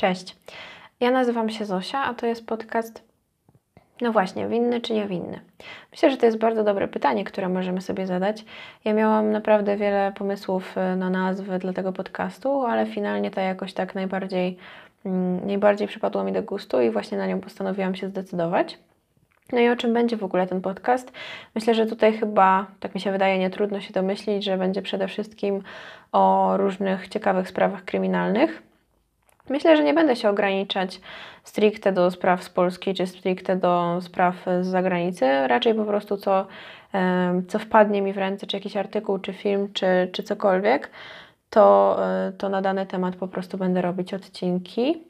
Cześć. Ja nazywam się Zosia, a to jest podcast. No właśnie, winny czy niewinny? Myślę, że to jest bardzo dobre pytanie, które możemy sobie zadać. Ja miałam naprawdę wiele pomysłów y, na nazwy dla tego podcastu, ale finalnie ta jakoś tak najbardziej, mm, najbardziej przypadła mi do gustu i właśnie na nią postanowiłam się zdecydować. No i o czym będzie w ogóle ten podcast? Myślę, że tutaj chyba, tak mi się wydaje, nie trudno się domyślić, że będzie przede wszystkim o różnych ciekawych sprawach kryminalnych. Myślę, że nie będę się ograniczać stricte do spraw z Polski czy stricte do spraw z zagranicy, raczej po prostu co, co wpadnie mi w ręce, czy jakiś artykuł, czy film, czy, czy cokolwiek, to, e, to na dany temat po prostu będę robić odcinki.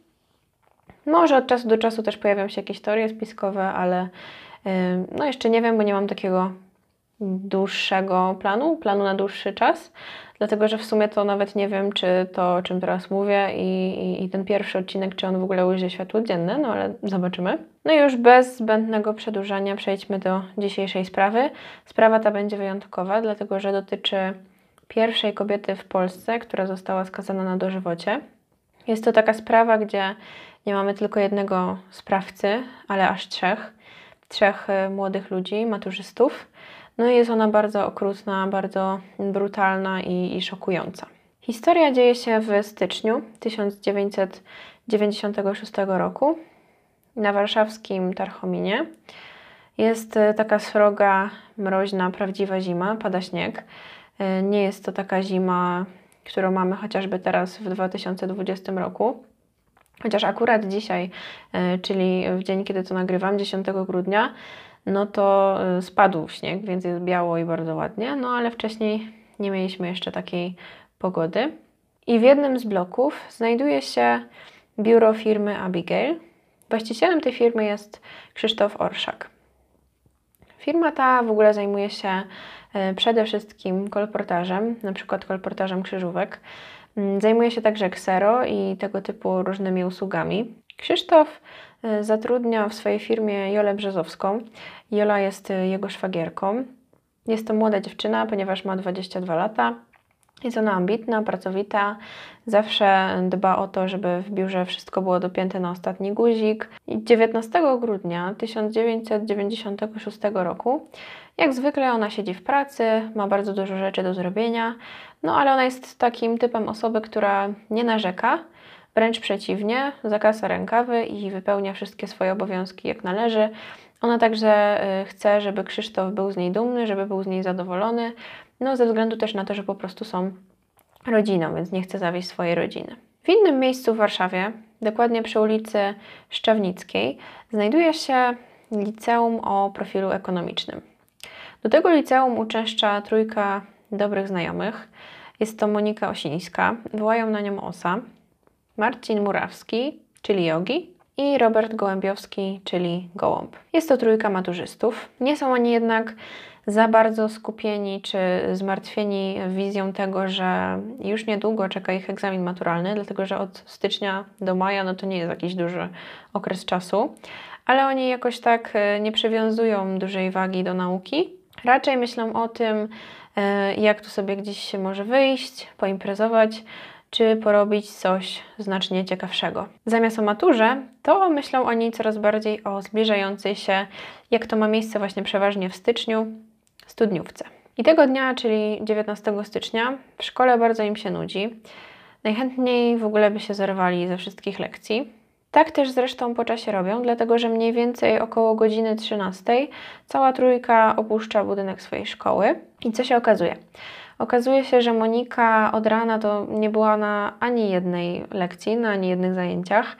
Może od czasu do czasu też pojawią się jakieś teorie spiskowe, ale no jeszcze nie wiem, bo nie mam takiego dłuższego planu, planu na dłuższy czas, dlatego że w sumie to nawet nie wiem, czy to, o czym teraz mówię i, i, i ten pierwszy odcinek, czy on w ogóle ujrzy światło dzienne, no ale zobaczymy. No i już bez zbędnego przedłużania przejdźmy do dzisiejszej sprawy. Sprawa ta będzie wyjątkowa, dlatego że dotyczy pierwszej kobiety w Polsce, która została skazana na dożywocie. Jest to taka sprawa, gdzie nie mamy tylko jednego sprawcy, ale aż trzech. Trzech e, młodych ludzi, maturzystów. No i jest ona bardzo okrutna, bardzo brutalna i, i szokująca. Historia dzieje się w styczniu 1996 roku na warszawskim Tarchominie. Jest e, taka sroga, mroźna, prawdziwa zima, pada śnieg. E, nie jest to taka zima, którą mamy chociażby teraz w 2020 roku. Chociaż akurat dzisiaj, e, czyli w dzień, kiedy to nagrywam, 10 grudnia, no to y, spadł śnieg, więc jest biało i bardzo ładnie, no ale wcześniej nie mieliśmy jeszcze takiej pogody. I w jednym z bloków znajduje się biuro firmy Abigail. Właścicielem tej firmy jest Krzysztof Orszak. Firma ta w ogóle zajmuje się y, przede wszystkim kolportażem, na przykład kolportażem krzyżówek. Mm, zajmuje się także ksero i tego typu różnymi usługami. Krzysztof zatrudnia w swojej firmie Jolę Brzezowską. Jola jest y, jego szwagierką. Jest to młoda dziewczyna, ponieważ ma 22 lata. Jest ona ambitna, pracowita, zawsze dba o to, żeby w biurze wszystko było dopięte na ostatni guzik. I 19 grudnia 1996 roku, jak zwykle, ona siedzi w pracy, ma bardzo dużo rzeczy do zrobienia, no ale ona jest takim typem osoby, która nie narzeka, wręcz przeciwnie, zakasa rękawy i wypełnia wszystkie swoje obowiązki jak należy. Ona także y, chce, żeby Krzysztof był z niej dumny, żeby był z niej zadowolony, no ze względu też na to, że po prostu są rodziną, więc nie chce zawieść swojej rodziny. W innym miejscu w Warszawie, dokładnie przy ulicy Szczawnickiej, znajduje się liceum o profilu ekonomicznym. Do tego liceum uczęszcza trójka dobrych znajomych. Jest to Monika Osińska, wołają na nią Osa, Marcin Murawski, czyli Jogi i Robert Gołębiowski, czyli Gołąb. Jest to trójka maturzystów. Nie są oni jednak za bardzo skupieni czy zmartwieni wizją tego, że już niedługo czeka ich egzamin maturalny, dlatego że od stycznia do maja no to nie jest jakiś duży okres czasu, ale oni jakoś tak e, nie przywiązują dużej wagi do nauki. Raczej myślą o tym, e, jak tu sobie gdzieś się może wyjść, poimprezować, czy porobić coś znacznie ciekawszego. Zamiast o maturze, to myślą oni coraz bardziej o zbliżającej się, jak to ma miejsce właśnie przeważnie w styczniu, studniówce. I tego dnia, czyli 19 stycznia, w szkole bardzo im się nudzi. Najchętniej w ogóle by się zerwali ze wszystkich lekcji. Tak też zresztą po czasie robią, dlatego że mniej więcej około godziny 13 cała trójka opuszcza budynek swojej szkoły. I co się okazuje? Okazuje się, że Monika od rana to nie była na ani jednej lekcji, na ani jednych zajęciach,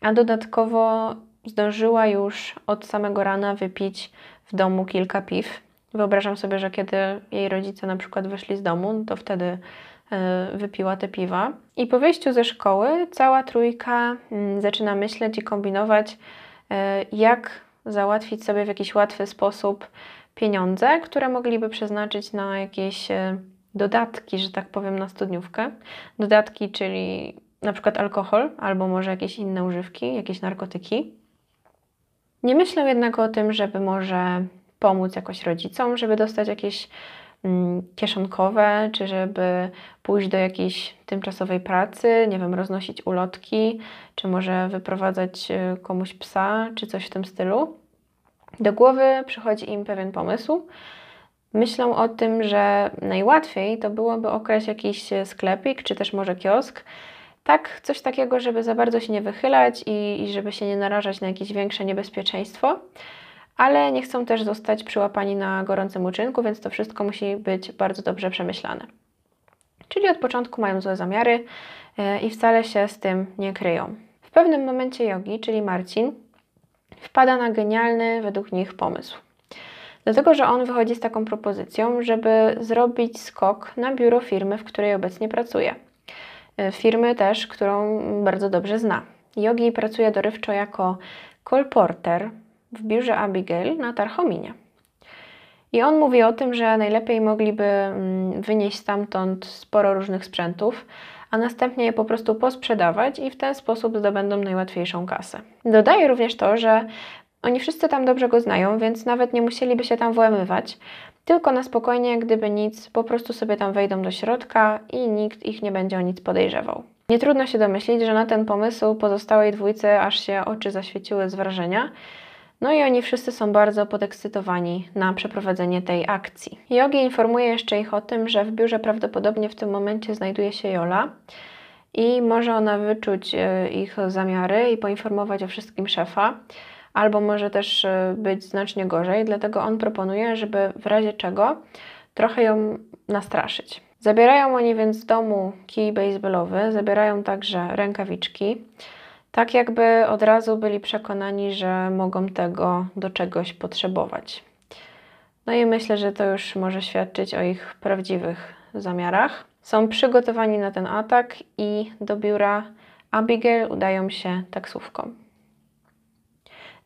a dodatkowo zdążyła już od samego rana wypić w domu kilka piw. Wyobrażam sobie, że kiedy jej rodzice na przykład wyszli z domu, to wtedy e, wypiła te piwa. I po wyjściu ze szkoły cała trójka mm, zaczyna myśleć i kombinować, e, jak załatwić sobie w jakiś łatwy sposób pieniądze, które mogliby przeznaczyć na jakieś e, dodatki, że tak powiem, na studniówkę. Dodatki, czyli na przykład alkohol albo może jakieś inne używki, jakieś narkotyki. Nie myślę jednak o tym, żeby może pomóc jakoś rodzicom, żeby dostać jakieś mm, kieszonkowe, czy żeby pójść do jakiejś tymczasowej pracy, nie wiem, roznosić ulotki, czy może wyprowadzać y, komuś psa, czy coś w tym stylu. Do głowy przychodzi im pewien pomysł. Myślą o tym, że najłatwiej to byłoby okraść jakiś sklepik, czy też może kiosk, tak, coś takiego, żeby za bardzo się nie wychylać i, i żeby się nie narażać na jakieś większe niebezpieczeństwo, ale nie chcą też zostać przyłapani na gorącym uczynku, więc to wszystko musi być bardzo dobrze przemyślane. Czyli od początku mają złe zamiary yy, i wcale się z tym nie kryją. W pewnym momencie jogi, czyli Marcin, wpada na genialny według nich pomysł. Dlatego, że on wychodzi z taką propozycją, żeby zrobić skok na biuro firmy, w której obecnie pracuje. E, firmy też, którą bardzo dobrze zna. Yogi pracuje dorywczo jako kolporter w biurze Abigail na Tarchominie. I on mówi o tym, że najlepiej mogliby mm, wynieść stamtąd sporo różnych sprzętów, a następnie je po prostu posprzedawać i w ten sposób zdobędą najłatwiejszą kasę. Dodaje również to, że oni wszyscy tam dobrze go znają, więc nawet nie musieliby się tam włamywać, tylko na spokojnie, gdyby nic, po prostu sobie tam wejdą do środka i nikt ich nie będzie o nic podejrzewał. Nie trudno się domyślić, że na ten pomysł pozostałej dwójce aż się oczy zaświeciły z wrażenia. No i oni wszyscy są bardzo podekscytowani na przeprowadzenie tej akcji. Yogi informuje jeszcze ich o tym, że w biurze prawdopodobnie w tym momencie znajduje się Jola i może ona wyczuć e, ich zamiary i poinformować o wszystkim szefa albo może też e, być znacznie gorzej, dlatego on proponuje, żeby w razie czego trochę ją nastraszyć. Zabierają oni więc z domu kij baseballowy, zabierają także rękawiczki, tak jakby od razu byli przekonani, że mogą tego do czegoś potrzebować. No i myślę, że to już może świadczyć o ich prawdziwych zamiarach. Są przygotowani na ten atak i do biura Abigail udają się taksówką.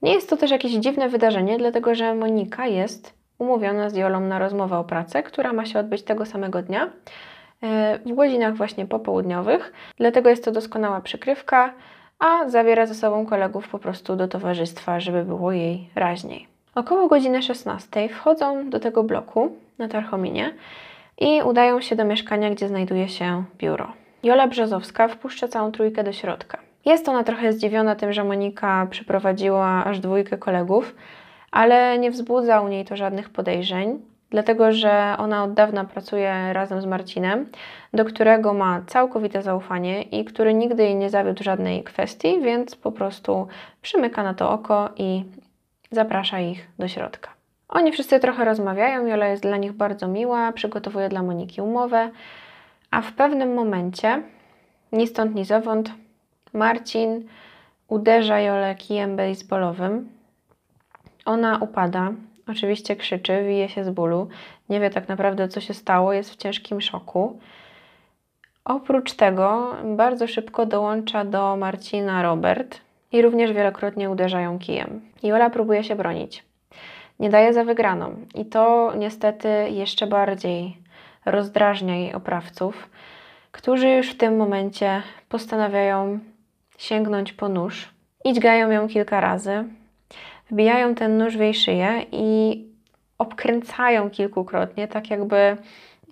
Nie jest to też jakieś dziwne wydarzenie, dlatego że Monika jest umówiona z Jolą na rozmowę o pracę, która ma się odbyć tego samego dnia e, w godzinach właśnie popołudniowych. Dlatego jest to doskonała przykrywka, a zabiera ze sobą kolegów po prostu do towarzystwa, żeby było jej raźniej. Około godziny 16 wchodzą do tego bloku na Tarchominie i udają się do mieszkania, gdzie znajduje się biuro. Jola Brzozowska wpuszcza całą trójkę do środka. Jest ona trochę zdziwiona tym, że Monika przyprowadziła aż dwójkę kolegów, ale nie wzbudza u niej to żadnych podejrzeń, dlatego że ona od dawna pracuje razem z Marcinem, do którego ma całkowite zaufanie i który nigdy jej nie zawiódł żadnej kwestii, więc po prostu przymyka na to oko i zaprasza ich do środka. Oni wszyscy trochę rozmawiają, Jola jest dla nich bardzo miła, przygotowuje dla Moniki umowę, a w pewnym momencie, ni stąd, ni zowąd, Marcin uderza Jolę kijem baseballowym. Ona upada, oczywiście krzyczy, wije się z bólu, nie wie tak naprawdę co się stało, jest w ciężkim szoku. Oprócz tego bardzo szybko dołącza do Marcina Robert i również wielokrotnie uderzają kijem. Jola próbuje się bronić. Nie daje za wygraną i to niestety jeszcze bardziej rozdrażnia jej oprawców, którzy już w tym momencie postanawiają sięgnąć po nóż. Idźgają ją kilka razy, wbijają ten nóż w jej szyję i obkręcają kilkukrotnie, tak jakby,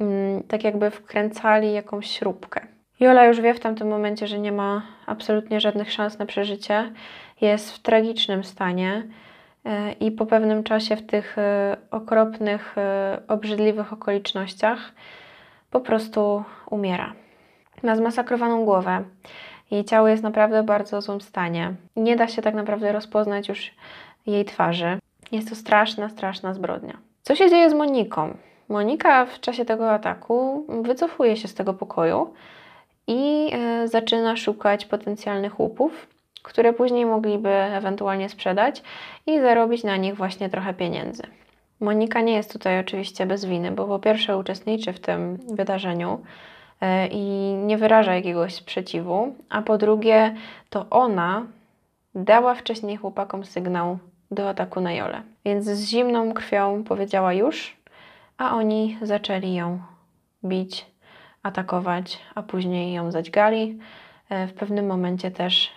mm, tak jakby wkręcali jakąś śrubkę. Jola już wie w tamtym momencie, że nie ma absolutnie żadnych szans na przeżycie. Jest w tragicznym stanie e, i po pewnym czasie w tych e, okropnych, e, obrzydliwych okolicznościach po prostu umiera. Ma zmasakrowaną głowę. Jej ciało jest naprawdę w bardzo złym stanie. Nie da się tak naprawdę rozpoznać już jej twarzy. Jest to straszna, straszna zbrodnia. Co się dzieje z Moniką? Monika w czasie tego ataku wycofuje się z tego pokoju i y, zaczyna szukać potencjalnych łupów, które później mogliby ewentualnie sprzedać i zarobić na nich właśnie trochę pieniędzy. Monika nie jest tutaj oczywiście bez winy, bo po pierwsze uczestniczy w tym wydarzeniu, E, i nie wyraża jakiegoś sprzeciwu, a po drugie, to ona dała wcześniej chłopakom sygnał do ataku na Jolę. Więc z zimną krwią powiedziała już, a oni zaczęli ją bić, atakować, a później ją zadźgali. E, w pewnym momencie też,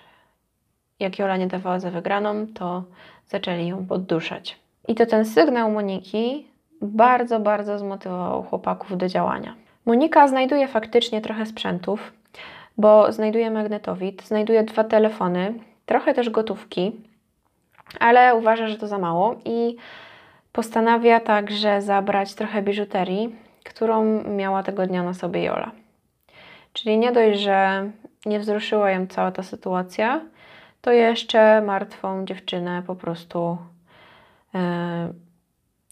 jak Jola nie dawała za wygraną, to zaczęli ją podduszać. I to ten sygnał Moniki bardzo, bardzo zmotywował chłopaków do działania. Monika znajduje faktycznie trochę sprzętów, bo znajduje magnetowid, znajduje dwa telefony, trochę też gotówki, ale uważa, że to za mało i postanawia także zabrać trochę biżuterii, którą miała tego dnia na sobie Jola. Czyli nie dość, że nie wzruszyła ją cała ta sytuacja, to jeszcze martwą dziewczynę po prostu yy,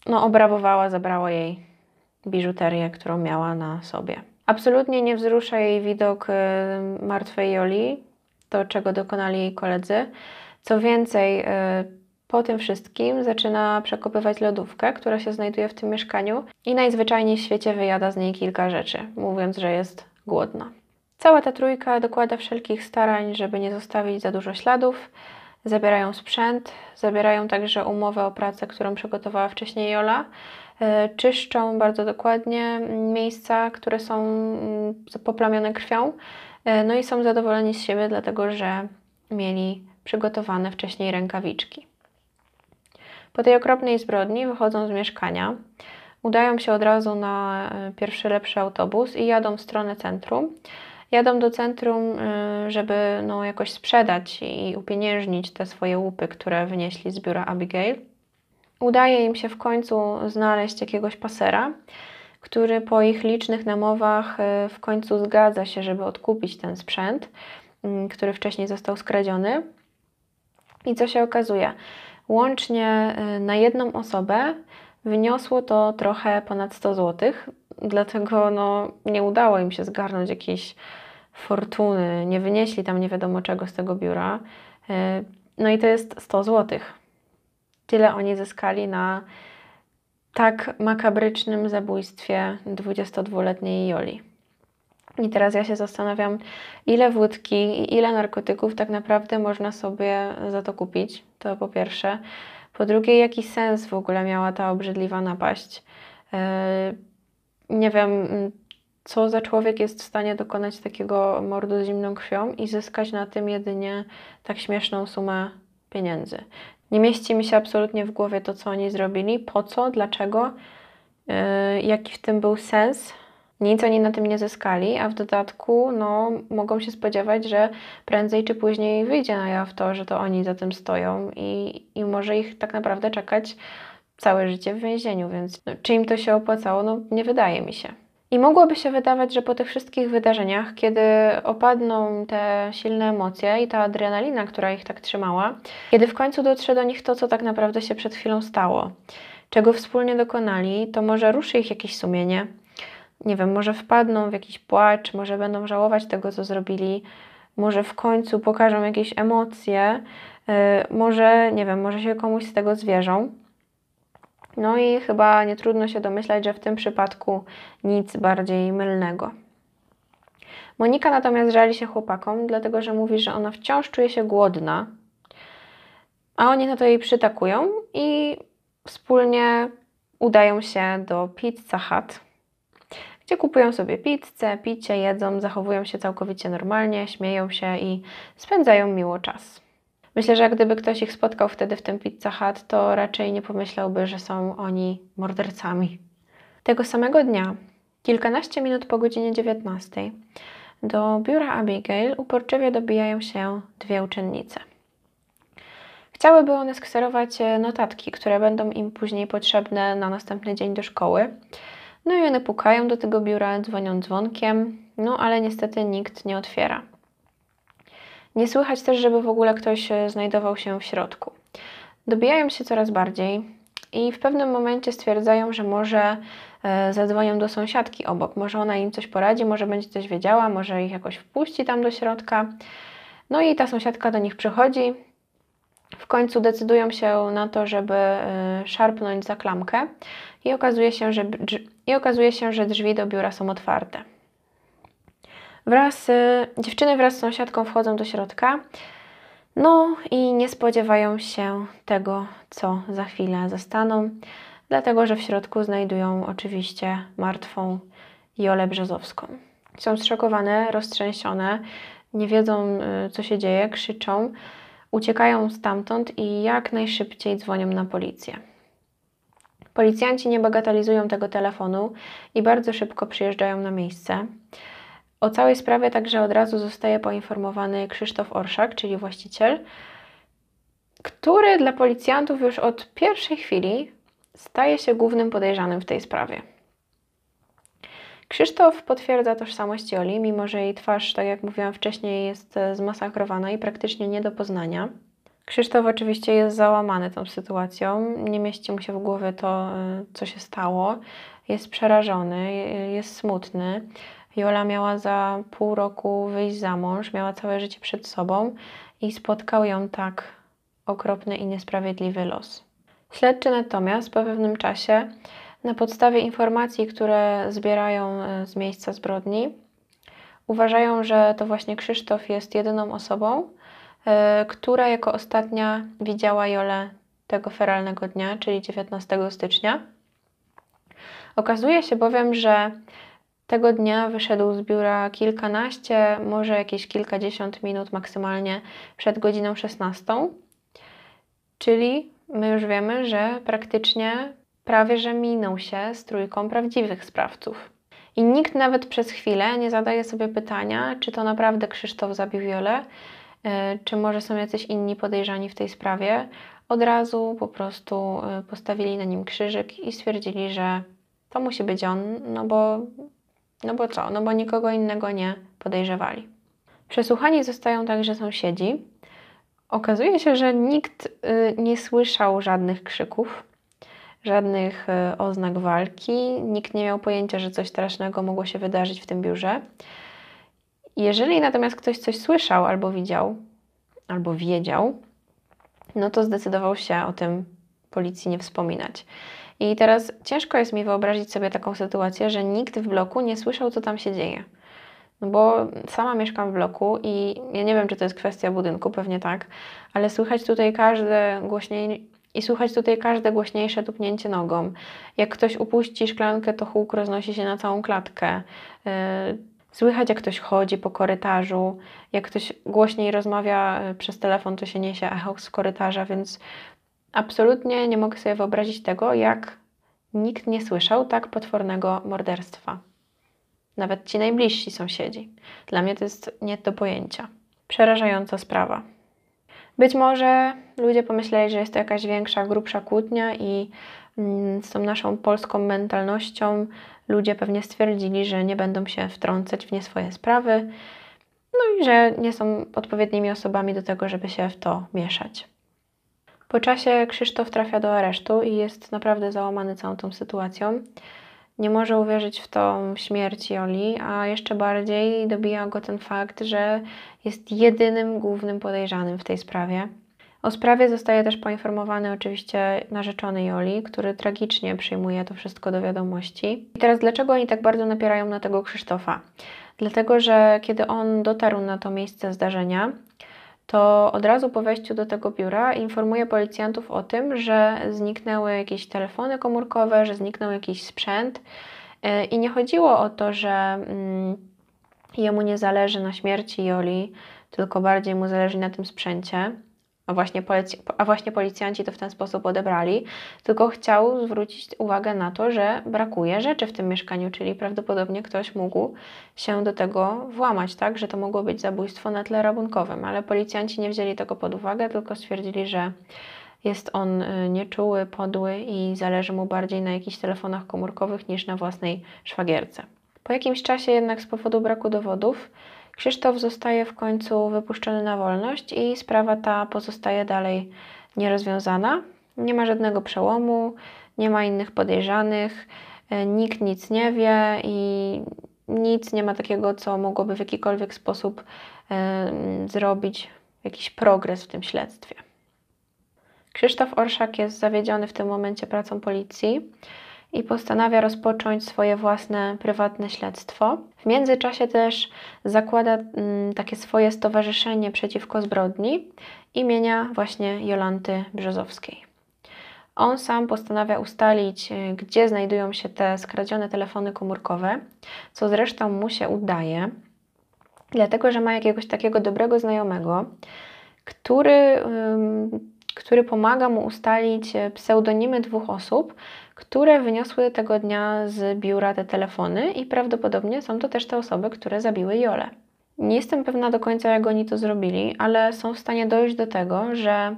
no, obrawowała, zabrała jej biżuterię, którą miała na sobie. Absolutnie nie wzrusza jej widok yy, martwej Joli, to czego dokonali jej koledzy. Co więcej, yy, po tym wszystkim zaczyna przekopywać lodówkę, która się znajduje w tym mieszkaniu i najzwyczajniej w świecie wyjada z niej kilka rzeczy, mówiąc, że jest głodna. Cała ta trójka dokłada wszelkich starań, żeby nie zostawić za dużo śladów. Zabierają sprzęt, zabierają także umowę o pracę, którą przygotowała wcześniej Jola. E, czyszczą bardzo dokładnie miejsca, które są mm, poplamione krwią. E, no i są zadowoleni z siebie, dlatego że mieli przygotowane wcześniej rękawiczki. Po tej okropnej zbrodni wychodzą z mieszkania, udają się od razu na e, pierwszy lepszy autobus i jadą w stronę centrum. Jadą do centrum, y, żeby no, jakoś sprzedać i upieniężnić te swoje łupy, które wynieśli z biura Abigail. Udaje im się w końcu znaleźć jakiegoś pasera, który po ich licznych namowach y, w końcu zgadza się, żeby odkupić ten sprzęt, y, który wcześniej został skradziony. I co się okazuje? Łącznie na jedną osobę wyniosło to trochę ponad 100 zł, dlatego no, nie udało im się zgarnąć jakiejś fortuny, nie wynieśli tam nie wiadomo czego z tego biura. E, no i to jest 100 zł. Tyle oni zyskali na tak makabrycznym zabójstwie 22-letniej Joli. I teraz ja się zastanawiam, ile wódki i ile narkotyków tak naprawdę można sobie za to kupić. To po pierwsze. Po drugie, jaki sens w ogóle miała ta obrzydliwa napaść? E, nie wiem, co za człowiek jest w stanie dokonać takiego mordu zimną krwią i zyskać na tym jedynie tak śmieszną sumę pieniędzy. Nie mieści mi się absolutnie w głowie to, co oni zrobili, po co, dlaczego, yy, jaki w tym był sens. Nic oni na tym nie zyskali, a w dodatku no, mogą się spodziewać, że prędzej czy później wyjdzie na jaw to, że to oni za tym stoją i, i może ich tak naprawdę czekać całe życie w więzieniu, więc no, czy im to się opłacało? No nie wydaje mi się. I mogłoby się wydawać, że po tych wszystkich wydarzeniach, kiedy opadną te silne emocje i ta adrenalina, która ich tak trzymała, kiedy w końcu dotrze do nich to, co tak naprawdę się przed chwilą stało, czego wspólnie dokonali, to może ruszy ich jakieś sumienie. Nie wiem, może wpadną w jakiś płacz, może będą żałować tego, co zrobili, może w końcu pokażą jakieś emocje, yy, może, nie wiem, może się komuś z tego zwierzą. No i chyba nie trudno się domyślać, że w tym przypadku nic bardziej mylnego. Monika natomiast żali się chłopakom, dlatego że mówi, że ona wciąż czuje się głodna, a oni na to jej przytakują i wspólnie udają się do Pizza Hut, gdzie kupują sobie pizzę, picie, jedzą, zachowują się całkowicie normalnie, śmieją się i spędzają miło czas. Myślę, że gdyby ktoś ich spotkał wtedy w tym Pizza Hut, to raczej nie pomyślałby, że są oni mordercami. Tego samego dnia, kilkanaście minut po godzinie 19, do biura Abigail uporczywie dobijają się dwie uczennice. Chciałyby one skserować e, notatki, które będą im później potrzebne na następny dzień do szkoły. No i one pukają do tego biura, dzwonią dzwonkiem, no ale niestety nikt nie otwiera. Nie słychać też, żeby w ogóle ktoś e, znajdował się w środku. Dobijają się coraz bardziej i w pewnym momencie stwierdzają, że może e, zadzwonią do sąsiadki obok. Może ona im coś poradzi, może będzie coś wiedziała, może ich jakoś wpuści tam do środka. No i ta sąsiadka do nich przychodzi. W końcu decydują się na to, żeby e, szarpnąć za klamkę i okazuje się, że, i okazuje się, że drzwi do biura są otwarte. Wraz, dziewczyny wraz z sąsiadką wchodzą do środka. No i nie spodziewają się tego, co za chwilę zastaną, dlatego że w środku znajdują oczywiście martwą Jolę Brzozowską. Są zszokowane, roztrzęsione, nie wiedzą, y, co się dzieje, krzyczą, uciekają stamtąd i jak najszybciej dzwonią na policję. Policjanci nie bagatelizują tego telefonu i bardzo szybko przyjeżdżają na miejsce. O całej sprawie także od razu zostaje poinformowany Krzysztof Orszak, czyli właściciel, który dla policjantów już od pierwszej chwili staje się głównym podejrzanym w tej sprawie. Krzysztof potwierdza tożsamość Joli, mimo że jej twarz, tak jak mówiłam wcześniej, jest zmasakrowana i praktycznie nie do poznania. Krzysztof oczywiście jest załamany tą sytuacją, nie mieści mu się w głowie to, e, co się stało. Jest przerażony, jest smutny. Jola miała za pół roku wyjść za mąż, miała całe życie przed sobą i spotkał ją tak okropny i niesprawiedliwy los. Śledczy natomiast po pewnym czasie, na podstawie informacji, które zbierają e, z miejsca zbrodni, uważają, że to właśnie Krzysztof jest jedyną osobą, e, która jako ostatnia widziała Jolę tego feralnego dnia, czyli 19 stycznia. Okazuje się bowiem, że tego dnia wyszedł z biura kilkanaście, może jakieś kilkadziesiąt minut maksymalnie przed godziną 16, czyli my już wiemy, że praktycznie prawie że minął się z trójką prawdziwych sprawców. I nikt nawet przez chwilę nie zadaje sobie pytania, czy to naprawdę Krzysztof zabił Jolę, e, czy może są jacyś inni podejrzani w tej sprawie. Od razu po prostu e, postawili na nim krzyżyk i stwierdzili, że to musi być on, no bo, no bo co? No bo nikogo innego nie podejrzewali. Przesłuchani zostają także sąsiedzi, Okazuje się, że nikt y, nie słyszał żadnych krzyków, żadnych oznak walki, nikt nie miał pojęcia, że coś strasznego mogło się wydarzyć w tym biurze. Jeżeli natomiast ktoś coś słyszał albo widział, albo wiedział, no to zdecydował się o tym policji nie wspominać. I teraz ciężko jest mi wyobrazić sobie taką sytuację, że nikt w bloku nie słyszał, co tam się dzieje. No bo sama mieszkam w bloku i ja nie wiem, czy to jest kwestia budynku, pewnie tak, ale słychać tutaj każde głośniej i słychać tutaj każde głośniejsze tupnięcie nogą. Jak ktoś upuści szklankę, to huk roznosi się na całą klatkę. Yy, słychać, jak ktoś chodzi po korytarzu, jak ktoś głośniej rozmawia yy, przez telefon, to się niesie echo z korytarza, więc absolutnie nie mogę sobie wyobrazić tego, jak nikt nie słyszał tak potwornego morderstwa nawet ci najbliżsi sąsiedzi. Dla mnie to jest nie do pojęcia. Przerażająca sprawa. Być może ludzie pomyśleli, że jest to jakaś większa, grubsza kłótnia i mm, z tą naszą polską mentalnością ludzie pewnie stwierdzili, że nie będą się wtrącać w nie swoje sprawy, no i że nie są odpowiednimi osobami do tego, żeby się w to mieszać. Po czasie Krzysztof trafia do aresztu i jest naprawdę załamany całą tą sytuacją nie może uwierzyć w tą śmierć Joli, a jeszcze bardziej dobija go ten fakt, że jest jedynym głównym podejrzanym w tej sprawie. O sprawie zostaje też poinformowany oczywiście narzeczony Joli, który tragicznie przyjmuje to wszystko do wiadomości. I teraz dlaczego oni tak bardzo napierają na tego Krzysztofa? Dlatego, że kiedy on dotarł na to miejsce zdarzenia, to od razu po wejściu do tego biura informuje policjantów o tym, że zniknęły jakieś telefony komórkowe, że zniknął jakiś sprzęt. E, I nie chodziło o to, że mm, jemu nie zależy na śmierci Joli, tylko bardziej mu zależy na tym sprzęcie a właśnie, a właśnie policjanci to w ten sposób odebrali, tylko chciał zwrócić uwagę na to, że brakuje rzeczy w tym mieszkaniu, czyli prawdopodobnie ktoś mógł się do tego włamać, tak, że to mogło być zabójstwo na tle rabunkowym, ale policjanci nie wzięli tego pod uwagę, tylko stwierdzili, że jest on y, nieczuły, podły i zależy mu bardziej na jakichś telefonach komórkowych niż na własnej szwagierce. Po jakimś czasie jednak z powodu braku dowodów Krzysztof zostaje w końcu wypuszczony na wolność i sprawa ta pozostaje dalej nierozwiązana. Nie ma żadnego przełomu, nie ma innych podejrzanych, e, nikt nic nie wie i nic nie ma takiego, co mogłoby w jakikolwiek sposób e, zrobić jakiś progres w tym śledztwie. Krzysztof Orszak jest zawiedziony w tym momencie pracą policji i postanawia rozpocząć swoje własne prywatne śledztwo. W międzyczasie też zakłada mm, takie swoje stowarzyszenie przeciwko zbrodni imienia właśnie Jolanty Brzozowskiej. On sam postanawia ustalić, y, gdzie znajdują się te skradzione telefony komórkowe, co zresztą mu się udaje, dlatego że ma jakiegoś takiego dobrego znajomego, który który pomaga mu ustalić pseudonimy dwóch osób, które wyniosły tego dnia z biura te telefony i prawdopodobnie są to też te osoby, które zabiły Jolę. Nie jestem pewna do końca, jak oni to zrobili, ale są w stanie dojść do tego, że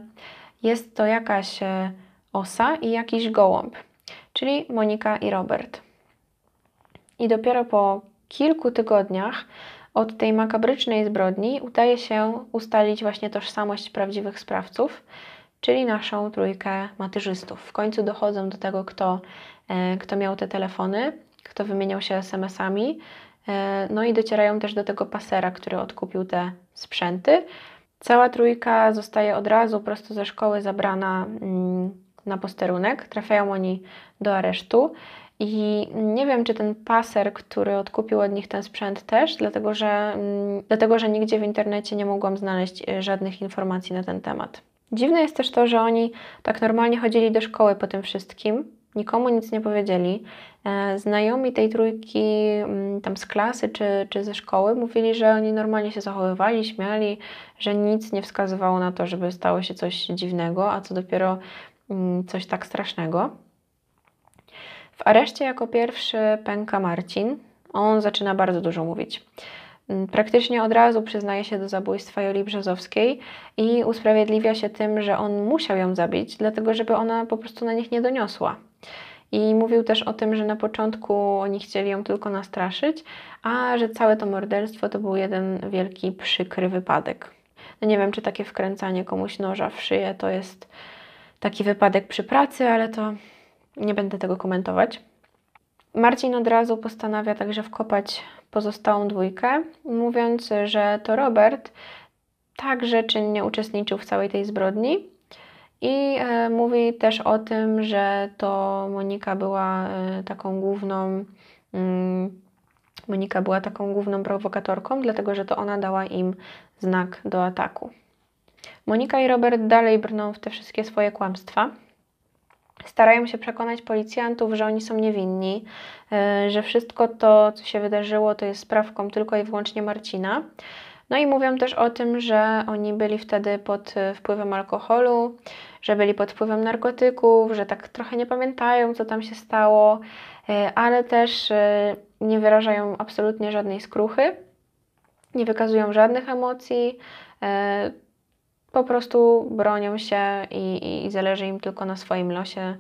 jest to jakaś e, osa i jakiś gołąb, czyli Monika i Robert. I dopiero po kilku tygodniach od tej makabrycznej zbrodni udaje się ustalić właśnie tożsamość prawdziwych sprawców, czyli naszą trójkę matyrzystów. W końcu dochodzą do tego, kto, e, kto miał te telefony, kto wymieniał się SMS-ami, e, no i docierają też do tego pasera, który odkupił te sprzęty. Cała trójka zostaje od razu prosto ze szkoły zabrana mm, na posterunek. Trafiają oni do aresztu. I nie wiem, czy ten paser, który odkupił od nich ten sprzęt też, dlatego że, mm, dlatego że nigdzie w internecie nie mogłam znaleźć e, żadnych informacji na ten temat. Dziwne jest też to, że oni tak normalnie chodzili do szkoły po tym wszystkim, nikomu nic nie powiedzieli. E, znajomi tej trójki mm, tam z klasy czy, czy ze szkoły mówili, że oni normalnie się zachowywali, śmiali, że nic nie wskazywało na to, żeby stało się coś dziwnego, a co dopiero mm, coś tak strasznego. W areszcie jako pierwszy pęka Marcin. On zaczyna bardzo dużo mówić. Mm, praktycznie od razu przyznaje się do zabójstwa Joli Brzozowskiej i usprawiedliwia się tym, że on musiał ją zabić, dlatego żeby ona po prostu na nich nie doniosła. I mówił też o tym, że na początku oni chcieli ją tylko nastraszyć, a że całe to morderstwo to był jeden wielki, przykry wypadek. No nie wiem, czy takie wkręcanie komuś noża w szyję to jest taki wypadek przy pracy, ale to nie będę tego komentować. Marcin od razu postanawia także wkopać pozostałą dwójkę, mówiąc, że to Robert także czynnie uczestniczył w całej tej zbrodni. I e, mówi też o tym, że to Monika była e, taką główną. Mm, Monika była taką główną prowokatorką, dlatego że to ona dała im znak do ataku. Monika i Robert dalej brną w te wszystkie swoje kłamstwa starają się przekonać policjantów, że oni są niewinni, e, że wszystko to, co się wydarzyło, to jest sprawką tylko i wyłącznie Marcina. No i mówią też o tym, że oni byli wtedy pod e, wpływem alkoholu, że byli pod wpływem narkotyków, że tak trochę nie pamiętają, co tam się stało, e, ale też nie wyrażają absolutnie żadnej skruchy, nie wykazują żadnych emocji po prostu bronią się i, i zależy im tylko na swoim losie.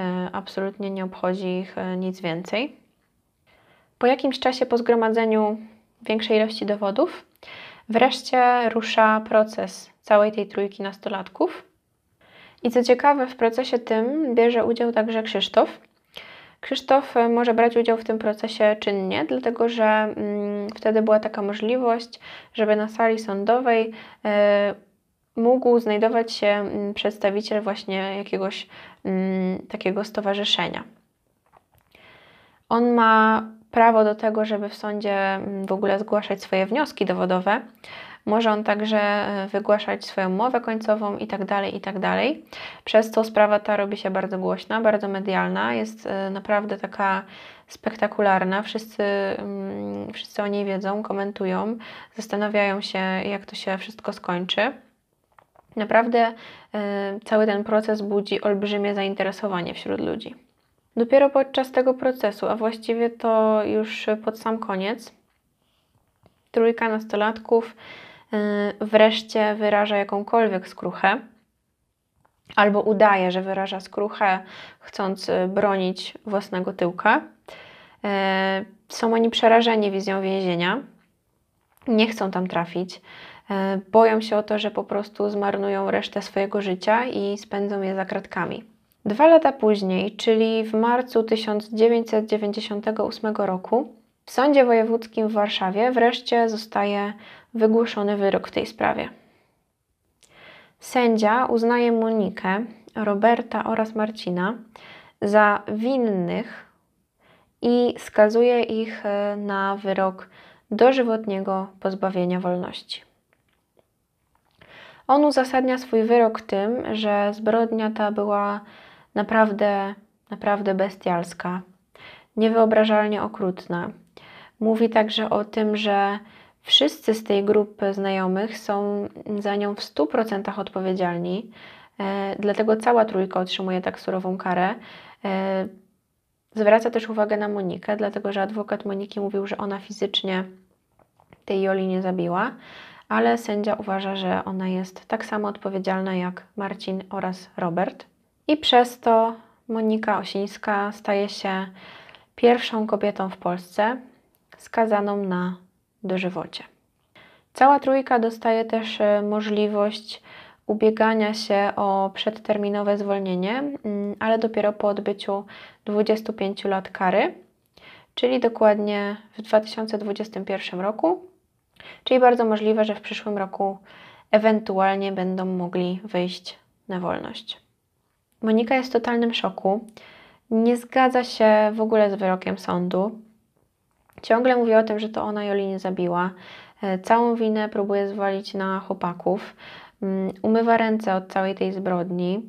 E, absolutnie nie obchodzi ich e, nic więcej. Po jakimś czasie po zgromadzeniu większej ilości dowodów, wreszcie rusza proces całej tej trójki nastolatków. I co ciekawe, w procesie tym bierze udział także Krzysztof. Krzysztof e, może brać udział w tym procesie czynnie, dlatego że mm, wtedy była taka możliwość, żeby na sali sądowej mógł znajdować się mm, przedstawiciel właśnie jakiegoś mm, takiego stowarzyszenia. On ma prawo do tego, żeby w sądzie mm, w ogóle zgłaszać swoje wnioski dowodowe. Może on także e, wygłaszać swoją mowę końcową i tak dalej, i tak dalej. Przez to sprawa ta robi się bardzo głośna, bardzo medialna, jest e, naprawdę taka spektakularna. Wszyscy, wszyscy o niej wiedzą, komentują, zastanawiają się, jak to się wszystko skończy. Naprawdę y, cały ten proces budzi olbrzymie zainteresowanie wśród ludzi. Dopiero podczas tego procesu, a właściwie to już pod sam koniec, trójka nastolatków y, wreszcie wyraża jakąkolwiek skruchę, albo udaje, że wyraża skruchę, chcąc y, bronić własnego tyłka. Są oni przerażeni wizją więzienia, nie chcą tam trafić. E, boją się o to, że po prostu zmarnują resztę swojego życia i spędzą je za kratkami. Dwa lata później, czyli w marcu 1998 roku, w Sądzie Wojewódzkim w Warszawie wreszcie zostaje wygłoszony wyrok w tej sprawie. Sędzia uznaje Monikę, Roberta oraz Marcina za winnych i skazuje ich e, na wyrok dożywotniego pozbawienia wolności. On uzasadnia swój wyrok tym, że zbrodnia ta była naprawdę, naprawdę bestialska, niewyobrażalnie okrutna. Mówi także o tym, że wszyscy z tej grupy znajomych są za nią w 100% odpowiedzialni, E, dlatego cała trójka otrzymuje tak surową karę. E, zwraca też uwagę na Monikę, dlatego że adwokat Moniki mówił, że ona fizycznie tej Joli nie zabiła, ale sędzia uważa, że ona jest tak samo odpowiedzialna jak Marcin oraz Robert. I przez to Monika Osińska staje się pierwszą kobietą w Polsce skazaną na dożywocie. Cała trójka dostaje też e, możliwość ubiegania się o przedterminowe zwolnienie, mm, ale dopiero po odbyciu 25 lat kary, czyli dokładnie w 2021 roku. Czyli bardzo możliwe, że w przyszłym roku ewentualnie będą mogli wyjść na wolność. Monika jest w totalnym szoku. Nie zgadza się w ogóle z wyrokiem sądu. Ciągle mówi o tym, że to ona Joli nie zabiła. E, całą winę próbuje zwalić na chłopaków. Mm, umywa ręce od całej tej zbrodni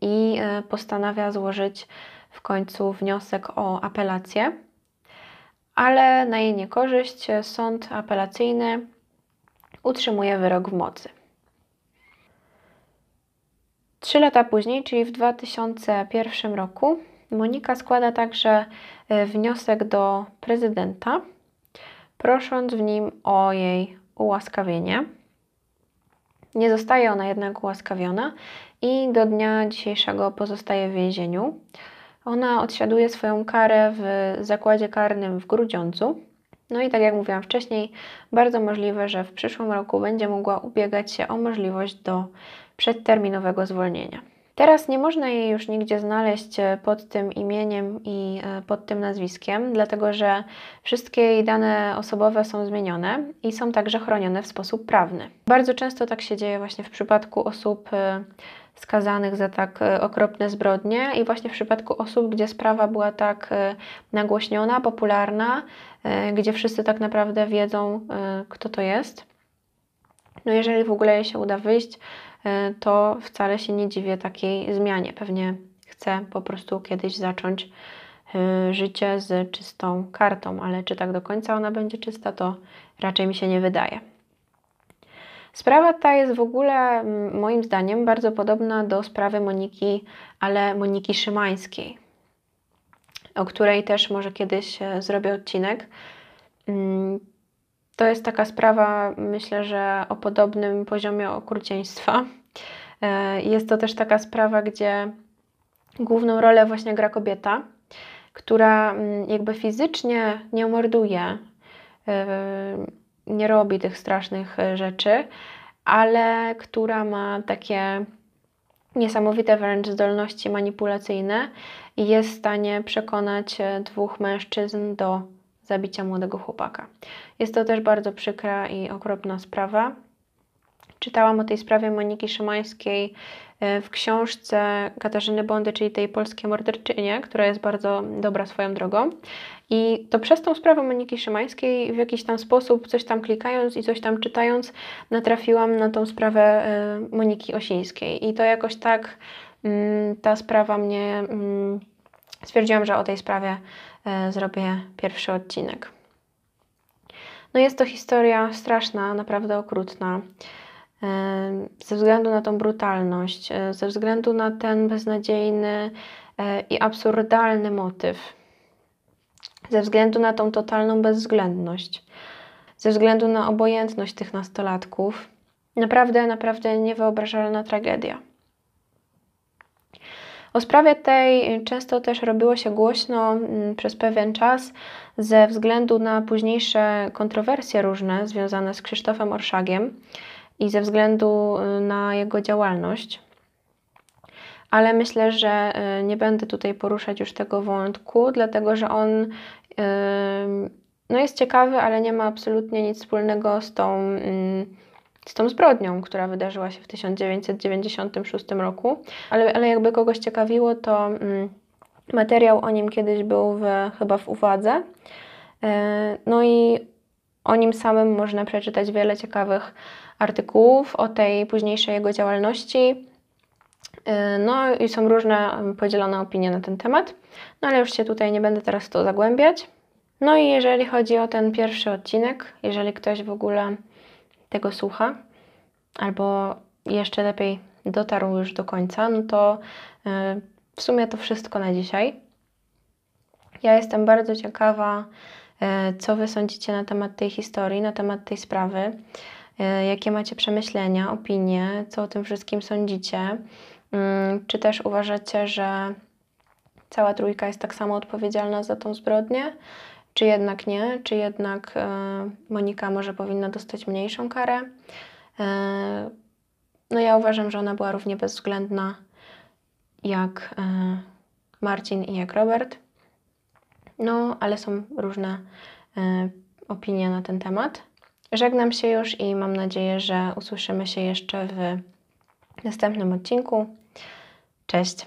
i e, postanawia złożyć w końcu wniosek o apelację, ale na jej niekorzyść sąd apelacyjny utrzymuje wyrok w mocy. Trzy lata później, czyli w 2001 roku, Monika składa także e, wniosek do prezydenta, prosząc w nim o jej ułaskawienie. Nie zostaje ona jednak ułaskawiona i do dnia dzisiejszego pozostaje w więzieniu. Ona odsiaduje swoją karę w zakładzie karnym w Grudziądzu. No i tak jak mówiłam wcześniej, bardzo możliwe, że w przyszłym roku będzie mogła ubiegać się o możliwość do przedterminowego zwolnienia. Teraz nie można jej już nigdzie znaleźć e, pod tym imieniem i e, pod tym nazwiskiem, dlatego że wszystkie jej dane osobowe są zmienione i są także chronione w sposób prawny. Bardzo często tak się dzieje właśnie w przypadku osób e, skazanych za tak okropne zbrodnie i właśnie w przypadku osób, gdzie sprawa była tak nagłośniona, popularna, gdzie wszyscy tak naprawdę wiedzą, kto to jest. No jeżeli w ogóle jej się uda wyjść, E, to wcale się nie dziwię takiej zmianie. Pewnie chcę po prostu kiedyś zacząć e, życie z czystą kartą, ale czy tak do końca ona będzie czysta, to raczej mi się nie wydaje. Sprawa ta jest w ogóle moim zdaniem bardzo podobna do sprawy Moniki, ale Moniki Szymańskiej, o której też może kiedyś e, zrobię odcinek. Mm, to jest taka sprawa, myślę, że o podobnym poziomie okrucieństwa. E, jest to też taka sprawa, gdzie główną rolę właśnie gra kobieta, która jakby fizycznie nie morduje, e, nie robi tych strasznych e, rzeczy, ale która ma takie niesamowite wręcz zdolności manipulacyjne i jest w stanie przekonać dwóch mężczyzn do zabicia młodego chłopaka. Jest to też bardzo przykra i okropna sprawa. Czytałam o tej sprawie Moniki Szymańskiej e, w książce Katarzyny Bondy, czyli tej polskiej morderczynie, która jest bardzo dobra swoją drogą. I to przez tą sprawę Moniki Szymańskiej w jakiś tam sposób, coś tam klikając i coś tam czytając, natrafiłam na tą sprawę e, Moniki Osińskiej. I to jakoś tak mm, ta sprawa mnie. Mm, stwierdziłam, że o tej sprawie e, zrobię pierwszy odcinek. No jest to historia straszna, naprawdę okrutna. E, ze względu na tą brutalność, e, ze względu na ten beznadziejny i absurdalny motyw, ze względu na tą totalną bezwzględność, ze względu na obojętność tych nastolatków, naprawdę, naprawdę niewyobrażalna tragedia. O sprawie tej często też robiło się głośno przez pewien czas ze względu na późniejsze kontrowersje różne związane z Krzysztofem Orszagiem i ze względu y, na jego działalność. Ale myślę, że y, nie będę tutaj poruszać już tego wątku, dlatego że on y, no jest ciekawy, ale nie ma absolutnie nic wspólnego z tą z tą zbrodnią, która wydarzyła się w 1996 roku. Ale, ale jakby kogoś ciekawiło, to materiał o nim kiedyś był w, chyba w uwadze. No i o nim samym można przeczytać wiele ciekawych artykułów o tej późniejszej jego działalności. E, no i są różne podzielone opinie na ten temat, no ale już się tutaj nie będę teraz to zagłębiać. No i jeżeli chodzi o ten pierwszy odcinek, jeżeli ktoś w ogóle tego słucha, albo jeszcze lepiej dotarł już do końca, no to e, w sumie to wszystko na dzisiaj. Ja jestem bardzo ciekawa, co Wy sądzicie na temat tej historii, na temat tej sprawy. E, jakie macie przemyślenia, opinie, co o tym wszystkim sądzicie? Mm, czy też uważacie, że cała trójka jest tak samo odpowiedzialna za tą zbrodnię? Czy jednak nie? Czy jednak Monika może powinna dostać mniejszą karę? No ja uważam, że ona była równie bezwzględna jak e, Marcin i jak Robert. No, ale są różne e, opinie na ten temat. Żegnam się już i mam nadzieję, że usłyszymy się jeszcze w następnym odcinku. Cześć!